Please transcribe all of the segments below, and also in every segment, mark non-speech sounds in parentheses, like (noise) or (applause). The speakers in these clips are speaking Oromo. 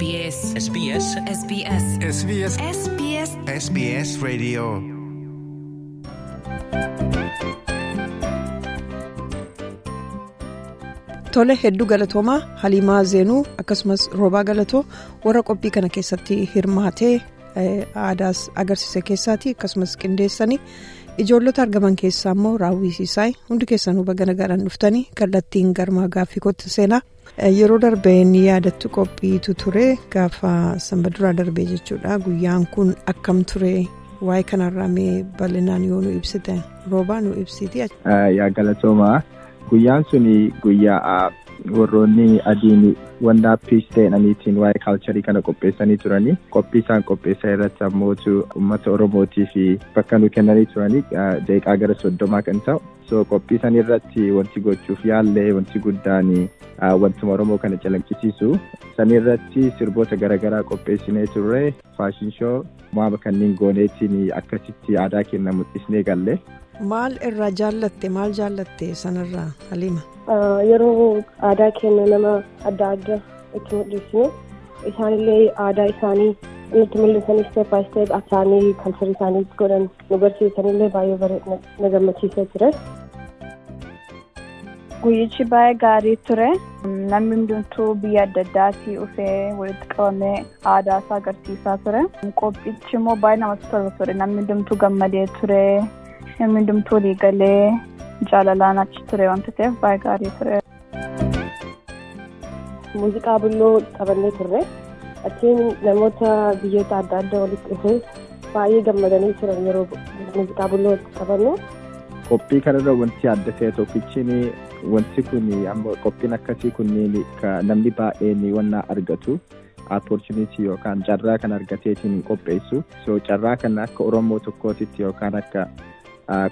SBS. SBS. SBS. SBS SBS. SBS Radio Tole hedduu galatoomaa Haliimaa Zeenuu akkasumas Roobaa Galatoo warra qophii kana keessatti hirmaatee aadaas agarsiise keessaati akkasumas qindeessanii ijoollota argaman keessaa immoo raawwisiisaa hundi keessanuu baga nagaan dhuftanii kallattiin garmaa gaaffii kottu seenaa yeroo darbee ni yaadattu qophiitu ture. Gaafa sanbaduraa darbee jechuudha. Guyyaan kun akkam ture? Waa'ee kanarraa mee bal'inaan yoo nu ibsite roobaa nu ibsiti. Yaa galatoomaa guyyaan suni guyyaa warroonni adiin wanta piis ta'aniitiin waa'ee kaalcharii kana qopheessanii turanii qophii isaan qopheessan irratti ammootu uummata oromootii fi bakka nu kennanii turanii deeqaa gara soddomaa kan ta'u so qophii san irratti wanti gochuuf yaallee wanti guddaan wantuma oromoo kana calaqqisiisu san irratti sirboota garaagaraa qopheessinee turre faashin shoo waama kanneen gooneetiin akkasitti aadaa kenna mul'isnee galle. Maal irraa jaallatte maal jaallatte sanarraa Halima? Yeroo aadaa keenya nama adda addaa itti mul'isnu isaanillee aadaa isaanii nutti mul'isanis by step isaanii kalcharii isaanii godhan nu barsiisanillee baay'ee bareedna na gammachiisee ture. Guyyichi baay'ee gaarii ture. Namni hundumtuu biyya adda addaatii dhufee walitti qabamee aadaa isaa agarsiisaa ture. Qophichi immoo baay'ee namatti tola ture. Namni hundumtuu gammadee ture. Namni hundumtuu walii galee jaalalaan achi ture wanta ta'eef baay'ee gaarii ture. Muuziqaa bulloo qabannee turre achiin namoota biyyoota adda addaa walitti dhufee baay'ee gammadanii turan yeroo muuziqaa bulloo qabannu. Qophii kanarra wanti adda ta'e tokkichiin wanti kun qophiin akkasii kunniin namni baay'een wanna argatu. opportunity yookaan carraa kan argateetiin qopheessu so carraa kana akka oromoo tokkootitti yookaan akka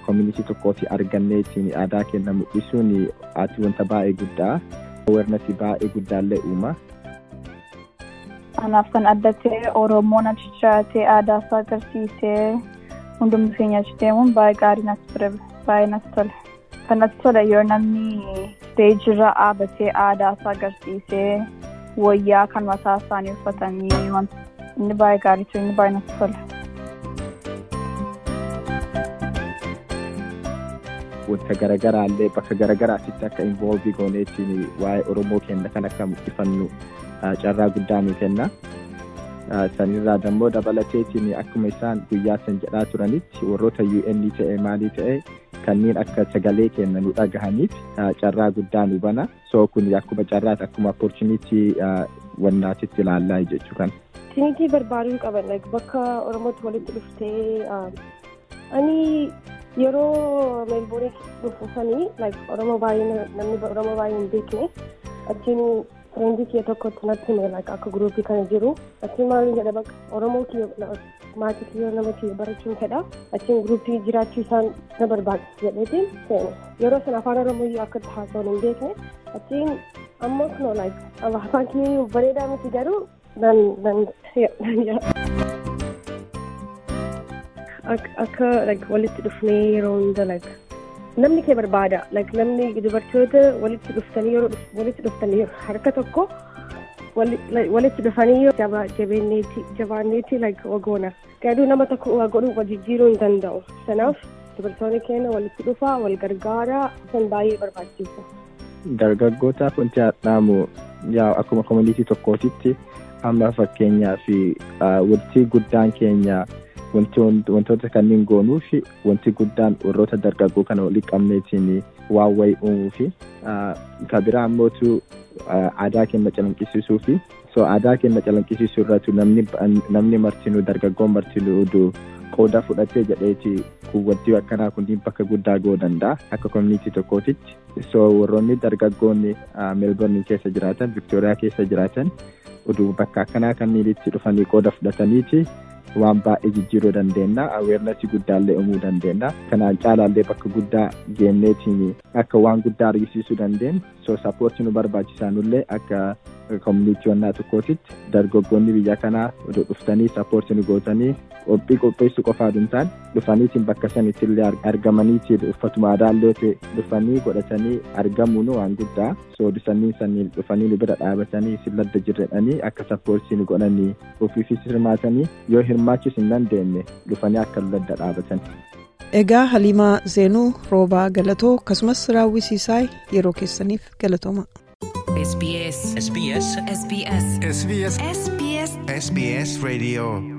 community tokkooti arganneetiin aadaa kenna mul'isuun ati wanta baay'ee guddaa awareness baay'ee guddaallee uuma. Kanaaf kan adda ta'e oromoon achi jiraatee aadaa isaa agarsiisee hundumti keenya achi deemuun baay'ee gaarii natti ture baay'ee natti tole. Kan natti tole yoo namni steejirra dhaabatee aadaa isaa agarsiisee. wayyaa kan mataa isaanii uffatanii inni baay'ee gaarii ture inni baay'ee natti tola. Wanta garaagaraallee bakka garaagaraatitti akka involvii gooneetiin waa'ee Oromoo kenna kan akka mul'ifannu carraa guddaa nu kenna. Sanirraa dammoo dabalateetiin akkuma isaan guyyaa san jedhaa turanitti warroota UN ta'e maalii ta'e kanneen akka sagalee kenna nu dhagahaniif carraa guddaa nu bana. So kun akkuma carraati akkuma opportunity wannaatitti ilaallaa jechuu kana. Tinitii barbaaduu qaban bakka Oromootti walitti dhuftee ani yeroo meelboonii dhufu sanii Oromoo baay'ee namni Oromoo baay'ee hin beekne achiin fireenjii kiyya tokkotti natti hime akka guruupii kana jiru. Achiin maal jedha bakka Oromoo kiyya maatii kiyya nama kiyya barachuun fedha achiin guruupii jiraachuu isaan na barbaachisa jedheetiin seene yeroo sana afaan Oromoo akka haasawwan hin beekne achiin ammoo kunoo afaan (laughs) kiyya bareedaa miti garuu nan nan (laughs) akka walitti dhufnee yeroo hunda namni kee barbaada namni dubartoota walitti dhuftanii yeroo walitti dhuftanii harka tokko walitti dhufanii jabaanneeti wagoona garuu nama tokko waa godhuu jijjiiruu hin danda'u sanaaf dubartoonni keenya walitti dhufaa wal gargaaraa san baay'ee barbaachisa. Dargaggootaaf wanti haadhaamu akkuma koominiitii tokkootitti amma fakkeenyaaf wanti guddaan keenya. Wantoota kanneen goonuu fi wanti guddaan warroota dargaggoo kana walitti qabneetiin waan wayii uumuu fi kan biraa ammootu aadaa keenya calaqqisiisuu fi aadaa keenya calaqqisiisuu irratti namni martinuu dargaggoon martinuu qooda fudhatee jedheeti wanti akkanaa kunniin bakka guddaa ga'uu danda'a akka koominiitii tokkootitti so warroonni dargaggoonni meelborni keessa jiraatan viktooriyaa keessa jiraatan bakka akkanaa kanneen itti dhufanii qooda fudhataniiti. Waan baay'ee jijjiiruu dandeenya aweernasii guddaallee uumuu dandeenya kanaan caalaallee bakka guddaa geenneetiin akka waan guddaa argisiisuu dandeenya so sappoortii nu barbaachisanullee akka koominiitii wannaa tokkootitti dargaggoonni biyya kanaa dhuftanii sappoortii nu gootanii qophii qopheessu qofaa dhumtaan dhufaniitiin bakka sanitti illee argamaniitiin uffatuma aadaallee ta'e dhufanii godhatanii argamuun waan guddaa. Soo dusanii sanii dhufanii nu bira dhaabatanii isin ladda jirredhanii akka sappoortiin godhanii ofiifis hirmaatanii yoo hirmaachis hin dandeenye dhufanii akka ladda dhaabatan. Egaa Haliimaa Zeenuu Roobaa Galatoo akkasumas raawwisiisaa yeroo keessaniif galatooma. SBS SBS SBS SBS SBS